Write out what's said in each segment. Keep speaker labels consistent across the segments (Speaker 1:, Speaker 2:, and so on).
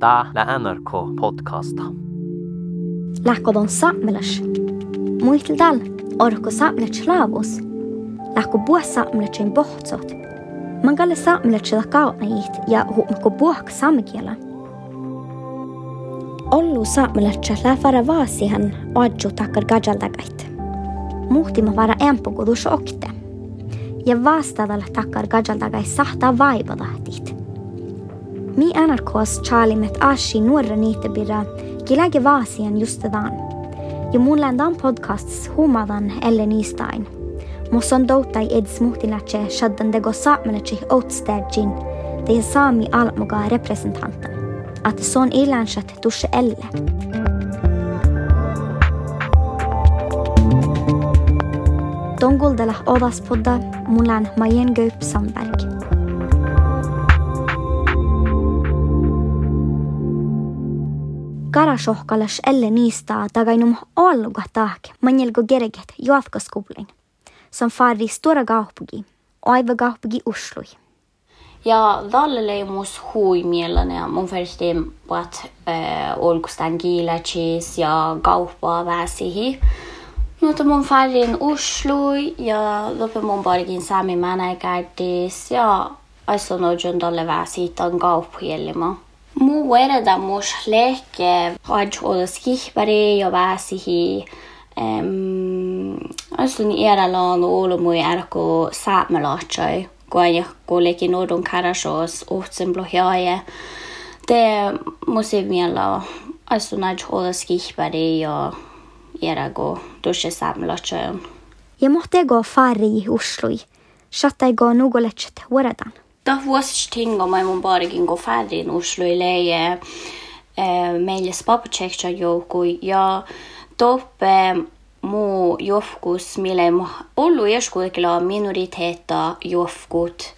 Speaker 1: Tää NRK podcasta.
Speaker 2: Lähkodon saamelash. Muistel tällä, orko saamelash laavus. Lähko puhe saamelashin pohtsot. Mangalle saamelashi kaunajit ja huumko puhka saamekielä. Ollu saamelashi lähvara vaasihan adju takkar gajaltakait. Muhtima vara empukudus okte. Ja vastaadalla takkar gajaltakai sahtaa vaipatahtit. Mi NRKs Charlie met Ashi nuorraniite birra kilääke just justedaan. Ja muunländan podcasts huumadan eller niistain. Mosson dotai edis muhtilatse shaddan dego saamenetse outstagin, teidän saami almoga representantan. Att son ilänsät tusse elle. Donguldella odas podda mulan Majen Göyp Sandberg. Karasohkalas elle niistä tagainum olluga taak manjelgo gereget juafkaskoulin, som fari stora kaupunki, aiva kaupunki Uslui.
Speaker 3: Ja dalleimus huimielän ja mun färsti pat äh, olkustan kiilächis ja kauppaa väsihi. Mutta mun färin Uslui ja loppe mun parkin sami mänäkäytis ja aisun ojon dalle väsi tan kauppielima. Muerda mosleke haj odoskih bare jovasihi Asun ieralan olo mui erko saamelatsai kuaja kuuleki nodon karasos uhtsen blohiaje. Te musi miela asun aj odoskih bare ja ierago dusje saamelatsajon.
Speaker 2: Ja muhtego fari Oslo. Sattaigo nugoletset
Speaker 3: vuodetaan huas stingo mai mun borgin go fadri no slui leie meilles papachecha joku ja toppe muu joskus, mille ei ollut joskus kyllä minoriteetta joskus.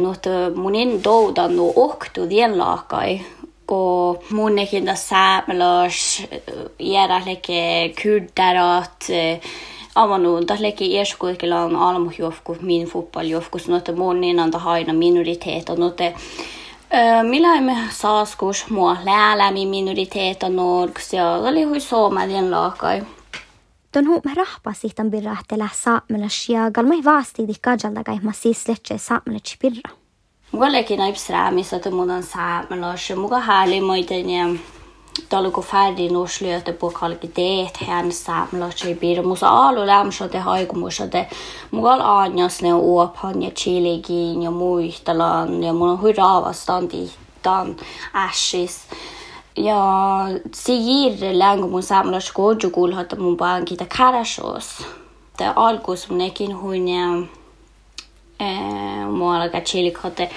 Speaker 3: Mutta mun en doudannut ohtu dienlaakai, kun mun nekin tässä säämelös jäädä kyrderat, avannut eskuikilla on almuhjofku, min fotbollhjofku, så något anta tahaina minoritet no te... Millä me saaskus mua läälämi minoriteet on norks ja oli hui suomalien laakai.
Speaker 2: Don huu me rahpa sihtan birrahtela saamela ja galmai vaasti di kajalta kai ma siis letse saamela chipirra.
Speaker 3: Mulla lekin aips räämis, että mun on saamela, muka hääli moiten talgo färdi no slöte bo kalg det hen samla sig bir musa alo lam så det har ju musa det mugal anja ne op hanja chile gin ja muistalan ja mun hurava standi dan ashis ja sigir länge mun samla skojo gul hata mun ban kita karashos det algo som nekin hunja eh mualaga chile kote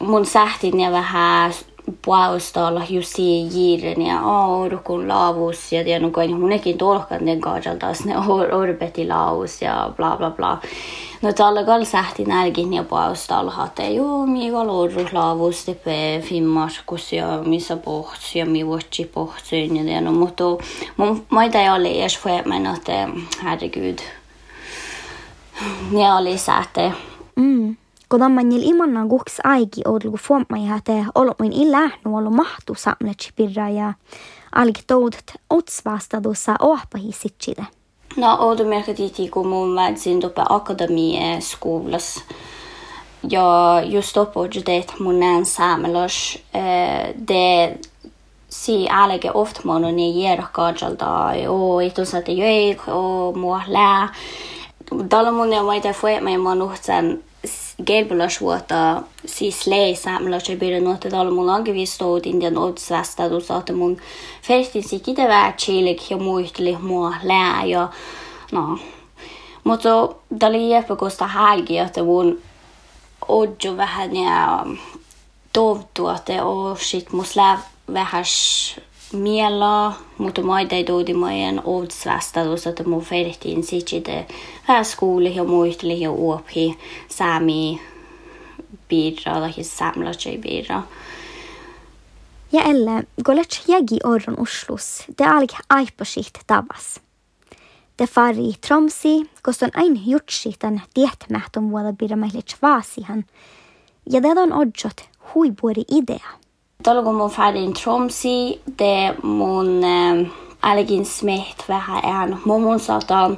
Speaker 3: mun sähtin ja hát, vähän puolesta olla justi jiiren ja orukun laavus ja tiedän kun munekin tolkan den kajaltas ne orbeti laus ja bla bla bla. No tällä kall sähti nälkin ja puolesta olla hate joo mi kall orrus laavus tepe filmaskus ja missä pohts ja mi vuotsi pohtsin ja tiedän mutta mun maita ei ole edes för men att herregud. Ne oli säte.
Speaker 2: Mm. Kodamman jil-imanna guks aigi od lugu fuomaja te olot min illähnu olo mahtu samletsi pirra ja alg toudet otsvastadussa ohpahi sitside.
Speaker 3: No oudu merkititi kun mun väitsin tuppe akademie skolas. Ja just uppåt det mun näen saamelors. Eh, de si äläge oft mun on niin järkajalta. O itusat jöik o mua lää. Dalamun ja maite fuet mei manuhtsen Gerbula volt a sziszlej számla csebére notet almulag, viszont indian odszáztad uzatamon. Fertiszi kidevá, csélik, ja mújtli, ma leája. Na. Mutta dali jäpökosta hälgiötä mun odjo vähän ja toivtua, että oo sit mus vähän miela, mutta maita ei tuuti maien outsvästätus, että mun fertiin sitsite skooli ja muisteli ja uopi sami birra tai samla sig.
Speaker 2: Ja elle, golet jägi orron Oslos, te alg aipasit tavas. Te fari tromsi, koston ain jutsitan tietmähtön vuoda birra meille tvasihan. Ja det on odjot huipuori idea.
Speaker 3: Dalago ferdig færin Tromsi, mun eh, ved Smith vähän en mumun satan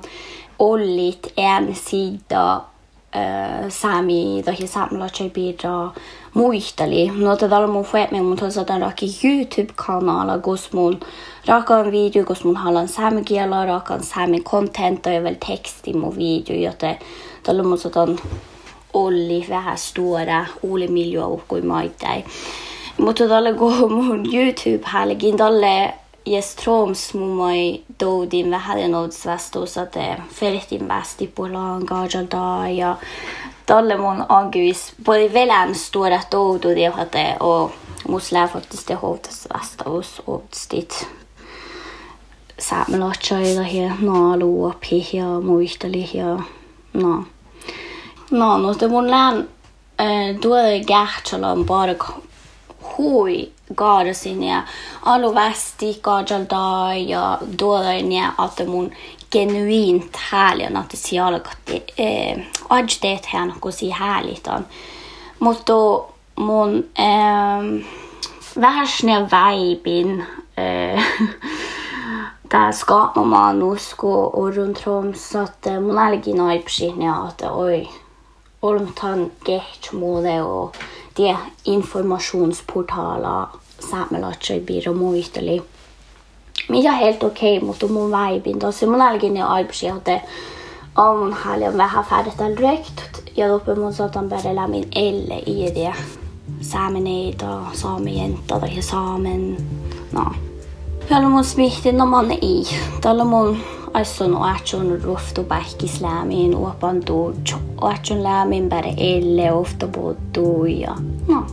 Speaker 3: litt en sida uh, sami da. Hi samla seg bidra muistali. No te få mun fuet me mun tosa han raki YouTube-kanaler gosmon. raka en video gosmon halan sami kiela raka en sami content och väl tekst i min video jote dala mun satan olli vähän stora oli miljö och i maitai. Mutta dala go mun YouTube hallegin dalle Jes Troms mu mai do din ve had an ods vestos at ferrit din vesti på lang gajal da ja dalle mon angus både vel an stor at do do det hatte og mus le faktisk det hovtas vestos ods dit Samen i da her ná lo pihia muistali her ná. Ná no det mon len do gert an bara hui gara sinne allo vesti gajal da ja dóine at mun genuint härlig att det siala att eh det här något så härligt an mot då mon ehm värsne vibin eh där ska man nu sko och runt om så att mon allergi nej precis att oj och de tar gett mode och det informasjonsportaler samelatcher blir og muisteli. Mikä helt okei, okay, mutta mun vaibin tosi mun algin jo aibsi, että on mun paljon vähän färdigt direkt. Ja då mun sotan börja min elle i det. Saameneita, saamejenta tai saamen. No. Kyllä mun smihti no man i. Tällä mun oatsun ruftu pähkis lämmin uopan tuutsu. Oatsun lämmin bäre elle ofta puuttuu ja no.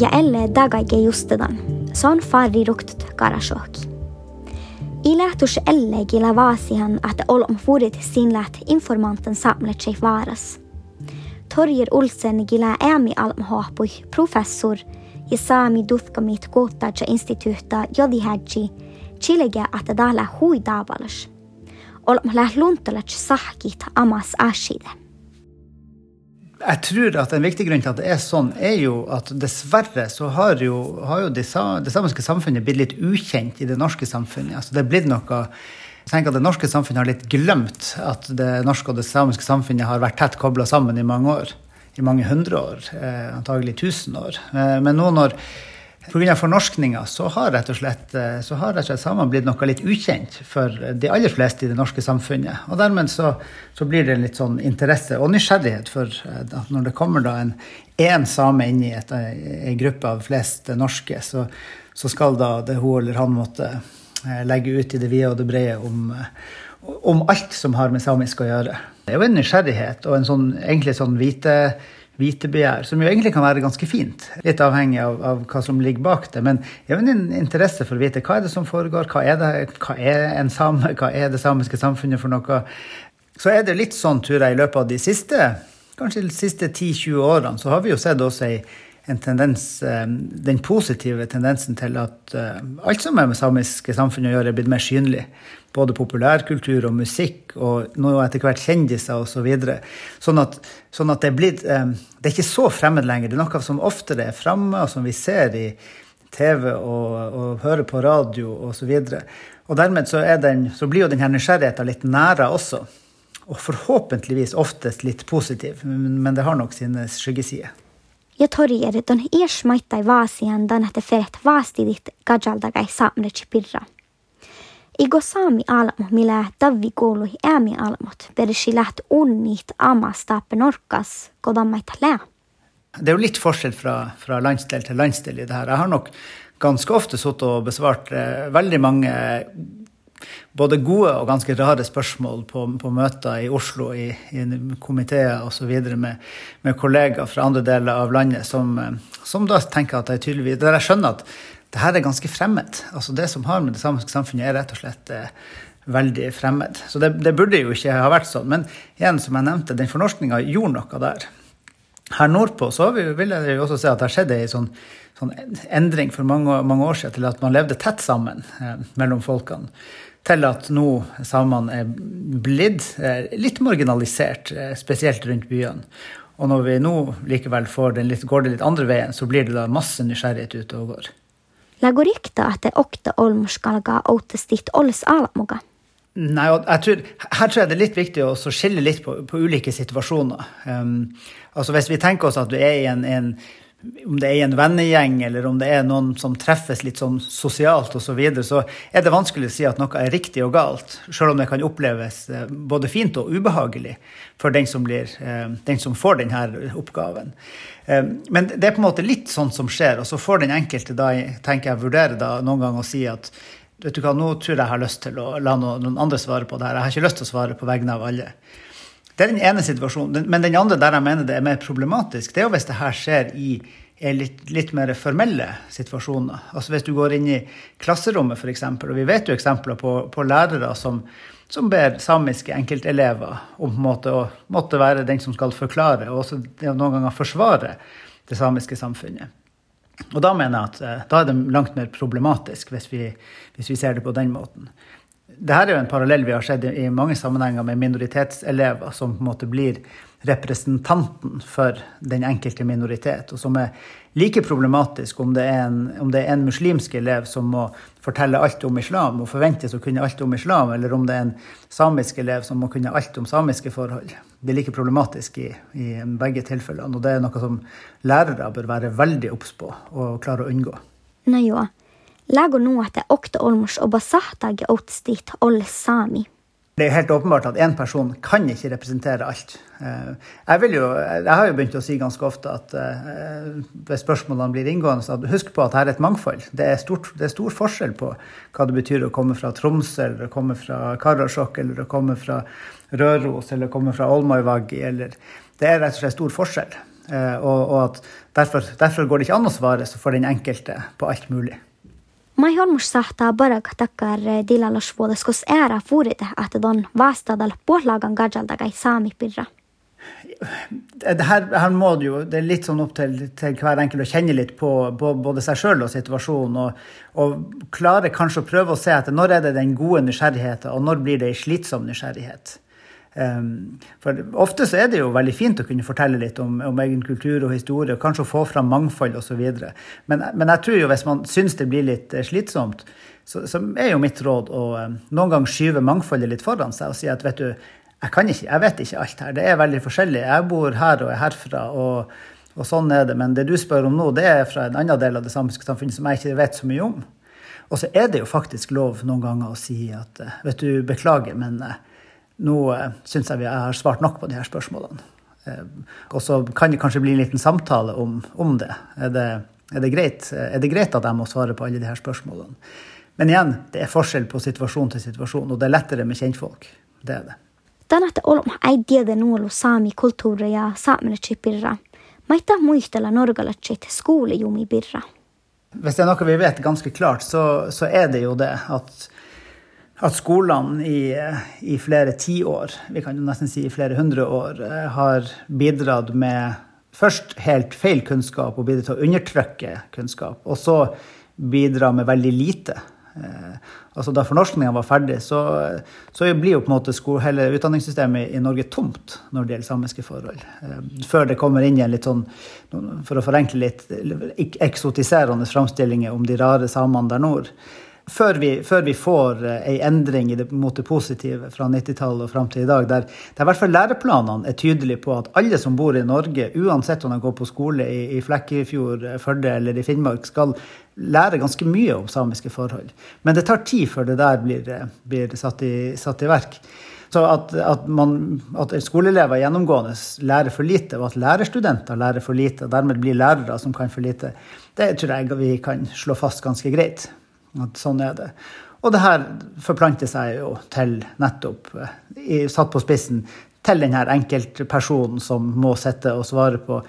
Speaker 2: Ja elle dagaike justedan, son farri rukt karashoki. I lähtus elle gila vaasihan, että olom furit sin läht informanten samlet sig varas. Torjer Olsen gila äämi almhoapui professor saami duthkamit koottatsa instituutta jodihädji, chilege että täällä hui tavalas. Olom läht luntalat sahkit amas ashide.
Speaker 4: Jeg tror at En viktig grunn til at det er sånn, er jo at dessverre så har jo, har jo det, det samiske samfunnet blitt litt ukjent i det norske samfunnet. Altså det er blitt noe jeg tenker at Det norske samfunnet har litt glemt at det norske og det samiske samfunnet har vært tett kobla sammen i mange år. I mange hundre år, eh, antagelig tusen år. Eh, men nå når Pga. fornorskninga så har rett og slett, eh, så har rett og slett samene blitt noe litt ukjent for de aller fleste i det norske samfunnet. Og dermed så, så blir det litt sånn interesse og nysgjerrighet for at når det kommer da en én same inn i en gruppe av flest norske, så, så, skal da det hun eller han måtte legge ut i det vide og det brede om, om alt som har med samisk å gjøre. Det er jo en nysgjerrighet og en sånn, egentlig sånn hvite vitebegjær, som jo egentlig kan være ganske fint. Litt avhengig av, av, hva som ligger bak det. Men jeg har en interesse for å vite hva er det som foregår, hva er, det, hva er en same, hva er det samiske samfunnet for noe. Så er det litt sånn, tror jeg, i løpet av de siste kanskje de siste 10-20 årene, så har vi jo sett også ei en tendens, eh, den positive tendensen til at eh, alt som er med samiske samfunn å gjøre, er blitt mer synlig både populærkultur og musikk, og nå etter hvert kjendiser osv. Så videre. sånn, at, sånn at det er blitt eh, Det er ikke så fremmed lenger. Det er noe som oftere er framme, og som vi ser i TV og, og hører på radio osv. Og, så og dermed så, den, så blir jo denne nysgjerrigheten litt nære også. Og forhåpentligvis oftest litt positiv, men det har nok sine skyggesider.
Speaker 2: Ja torjer, don iers maittai vaasian danate feret vaastidit gajaldagai saamre chipirra. Igo saami almo, millä tavvi kuului äämi almot, perisi läht unnit amastappe norkas, kodammaita lää.
Speaker 4: Det er jo litt forskjell fra, fra, landsdel til landsdel i det her. Jeg har nok ganske ofte sittet og besvart eh, veldig mange både gode og ganske rare spørsmål på, på møter i Oslo, i, i komiteer osv. Med, med kollegaer fra andre deler av landet som, eh, som da tenker at jeg tydeligvis Der jeg skjønner at det her er ganske fremmed. Altså Det som har med det samiske samfunnet, er rett og slett eh, veldig fremmed. Så det, det, burde jo ikke ha vært sånn. Men igjen, som jeg nevnte, den fornorskninga gjorde noe der. Her nordpå så vi, vil jeg jo også si at det har skjedd ei sånn, sånn, endring for mange, mange, år siden til at man levde tett sammen eh, mellom folkene. Til at nå samene er blitt eh, litt marginalisert, eh, spesielt rundt byene. Og når vi nå likevel får den litt, går det litt andre veien, så blir det da masse nysgjerrighet ute og går.
Speaker 2: Lägger rykta att det åkte olmskalga outestit ols alamuga.
Speaker 4: Nei, tror, Her tror jeg det er litt viktig å skille litt på, på ulike situasjoner. Um, altså Hvis vi tenker oss at du er i en, en om det er en vennegjeng, eller om det er noen som treffes litt sånn sosialt osv., så, videre, så er det vanskelig å si at noe er riktig og galt, selv om det kan oppleves eh, både fint og ubehagelig for den som, blir, eh, den som får denne oppgaven. Eh, men det er på en måte litt sånn som skjer, og så får den enkelte da, tenker jeg, vurdere da noen gang å si at vet du hva, nå tror jeg jeg har lyst til å la noen andre svare på det her. Jeg har ikke lyst til å svare på vegne av alle. Det er den ene situasjonen. Men den andre der jeg mener det er mer problematisk, det er jo hvis det her skjer i litt, litt, mer formelle situasjoner. Altså Hvis du går inn i klasserommet, f.eks., og vi vet jo eksempler på, på lærere som, som, ber samiske enkeltelever om på en måte å måtte være den som skal forklare, og også noen ganger forsvare det samiske samfunnet. Og da mener jeg at eh, da er det langt mer problematisk, hvis vi, hvis vi ser det på den måten. Dette er jo en parallell vi har sett i mange sammenhenger med minoritetselever som på en måte blir representanten for den enkelte minoritet, og som er like problematisk om det er en, om det er en muslimsk elev som må fortelle alt om islam og forventes å kunne alt om islam, eller om det er en samisk elev som må kunne alt om samiske forhold. Det er like problematisk i, i begge tilfellene, og det er noe som lærere bør være veldig obs på og klare å unngå.
Speaker 2: Nei, jo. Lägger det okta olmos og basahtage outstit ol sami.
Speaker 4: Det er helt åpenbart at én person kan ikke representere alt. Eh, jeg, jo, jeg, har jo begynt å si ganske ofte at ved hvis spørsmålene blir inngående, så husk på at her er et mangfold. Det er, stort, det er, stor forskjell på hva det betyr å komme fra Tromsø, eller å komme fra Karasjok, eller å komme fra Røros, eller å komme fra Olmaivaggi. Det er rett og slett stor forskjell. Uh, og, og at derfor, derfor går det ikke an å svare for den enkelte på alt mulig.
Speaker 2: Mai holmus sahtaa barakatakar kos era furite at don vastadal puolagan gajaldagai saamipirra.
Speaker 4: Det her, her, må det jo, det er litt sånn opp til, til hver enkelt å kjenne litt på, på både seg sjøl og situasjonen. Og, og klare kanskje å prøve å se etter når er det den gode nysgjerrigheten, og når blir det ei slitsom nysgjerrighet. Um, for ofte så er det jo veldig fint å kunne fortelle litt om, om egen kultur og historie, og kanskje få fram mangfold osv. Men, men jeg tror jo hvis man syns det blir litt eh, slitsomt, så, så er jo mitt råd å um, noen gang skyve mangfoldet litt foran seg og si at vet du, jeg kan ikke, jeg vet ikke alt her. Det er veldig forskjellig. Jeg bor her og er herfra. og, og sånn er det. Men det du spør om nå, det er fra en annen del av det samiske samfunnet som jeg ikke vet så mye om. Og så er det jo faktisk lov noen ganger å si at eh, vet du, beklager, men uh, nå eh, syns jeg vi har svart nok på de her spørsmålene. Eh, og så kan det kanskje bli en liten samtale om, om det. Er det, er det, greit? er det greit at jeg må svare på alle de her spørsmålene? Men igjen, det er forskjell på situasjon til situasjon, og det er lettere med kjentfolk. Det er det.
Speaker 2: Tänät olma äidiyade nuolu saami kulttuuri ja saamelitsi pirra. Maita muistella norgalatsit skoolejumi birra.
Speaker 4: Hvis det er noe vi vet ganske klart, så, så er det jo det at at skolene i, i flere tiår, vi kan jo nesten si i flere hundre år, eh, har bidratt med først helt feil kunnskap og bidratt til å undertrykke kunnskap, og så bidra med veldig lite. Eh, altså Da fornorskninga var ferdig, så, så, blir jo på en måte hele utdanningssystemet i Norge tomt når det gjelder samiske forhold. Eh, før det kommer inn igjen litt sånn, for å forenkle litt, eksotiserende framstillinger om de rare samene der nord før vi, før vi får ei en endring det, mot det positive fra 90-tallet og fram til i dag, der, der i hvert fall læreplanene er tydelige på at alle som bor i Norge, uansett om de går på skole i, i Flekkefjord, Førde eller i Finnmark, skal lære ganske mye om samiske forhold. Men det tar tid før det der blir, eh, blir satt, i, satt, i, verk. Så at, at, man, at skoleelever gjennomgående lærer for lite, og at lærerstudenter lærer for lite, og dermed blir lærere som kan for lite, det tror jeg vi kan slå fast ganske greit. At sånn er det. Og det her forplanter seg jo til nettopp, i, satt på spissen, til denne enkeltpersonen som må sitte og svare på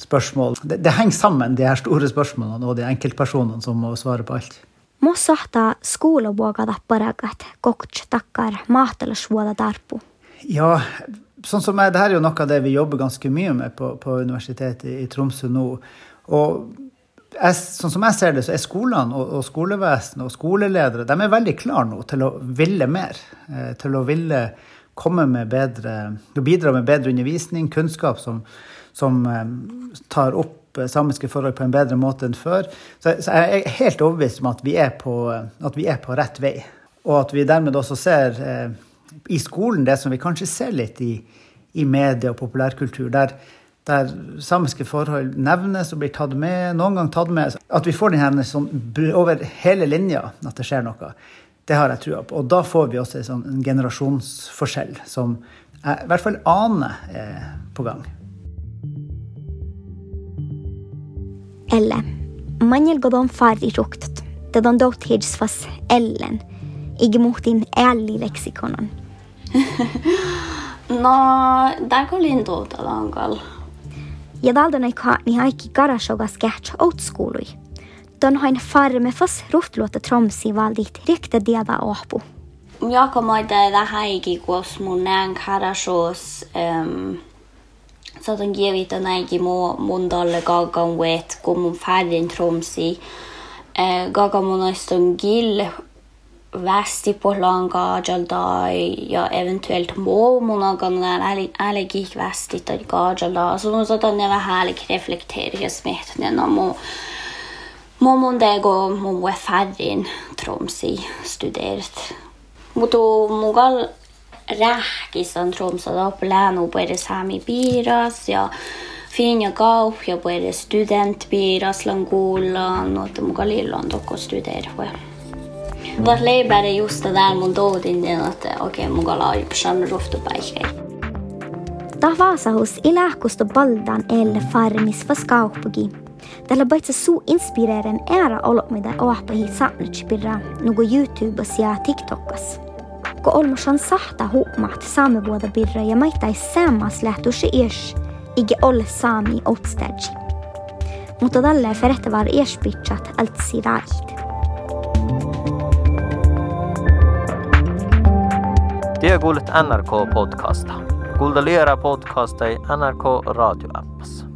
Speaker 4: spørsmål. Det, det, henger sammen, de her store spørsmålene og de enkeltpersonene som må svare på alt.
Speaker 2: Mossahta skoulavuokata paragat kokch takkar maatelasvuoda tarpu.
Speaker 4: Ja, sånn som jeg, det her er jo noe av det vi jobber ganske mye med på, på Universitetet i Tromsø nå. Og jeg, sånn som jeg ser det, så er skolene og, og skolevesenet og skoleledere de er veldig klare nå til å ville mer. Eh, til å ville komme med bedre Bidra med bedre undervisning, kunnskap som, som eh, tar opp eh, samiske forhold på en bedre måte enn før. Så, så jeg er helt overbevist om at vi på, at vi er på rett vei. Og at vi dermed også ser eh, i skolen det som vi kanskje ser litt i, i media og populærkultur. der der samiske forhold nevnes og blir tatt med, noen gang tatt med. At vi får den sånn over hele linja, at det skjer noe, det har jeg trua på. Og da får vi også en, sånn, generasjonsforskjell som jeg i hvert fall aner er på gang.
Speaker 2: Elle, manjel godon farri ruktat, det don dot hidsfas ellen, igemuhtin ärlig leksikonon.
Speaker 3: no, där går lindo talangal.
Speaker 2: Ja taldan aikaa ni haikki karashogas kähtsä outskuului. Ton hain farme fas ruhtluota tromsi valdit rikta diada ohpu.
Speaker 3: Jag kommer inte det här gick hos näen näng karasjås. Så de ger vitt en egen må mundalle gagan mun färgen tromsi. Gagan mun nästan gill vest i portlangaġal dai ja eventuelt mormonagan äle gik vest i tad gađal da. So no zata neva hälik reflekteri ja smetne na mo mo mon dego mo we färrin tromsi studert. Muto mugal rääkis on tromsa lopuläänu pere saami piiras ja Finja kaupja pere student piiras langulla, no että muka lillan tokko studerve. Varley bere just det där mun toutin den att okei okay, muka laaju pshan
Speaker 2: ruhtupäihkei. Tahvaasahus elähkusto baldan el farmis vaskaupugi. Tällä paitsi suu inspireeren ära olot, mitä oahpahi saanut pirra, nuku YouTubes ja TikTokas. Kun olmusan sahta huomaat saamivuoda pirra ja maittai sammas lähtuisi ish, ikke ole saami otstäji. Mutta tällä ferehtävär ish pitsat alt
Speaker 1: sirait. Tervetuloa kuulet NRK-podcasta. Kuuntelijara podcasta ei NRK radioappas.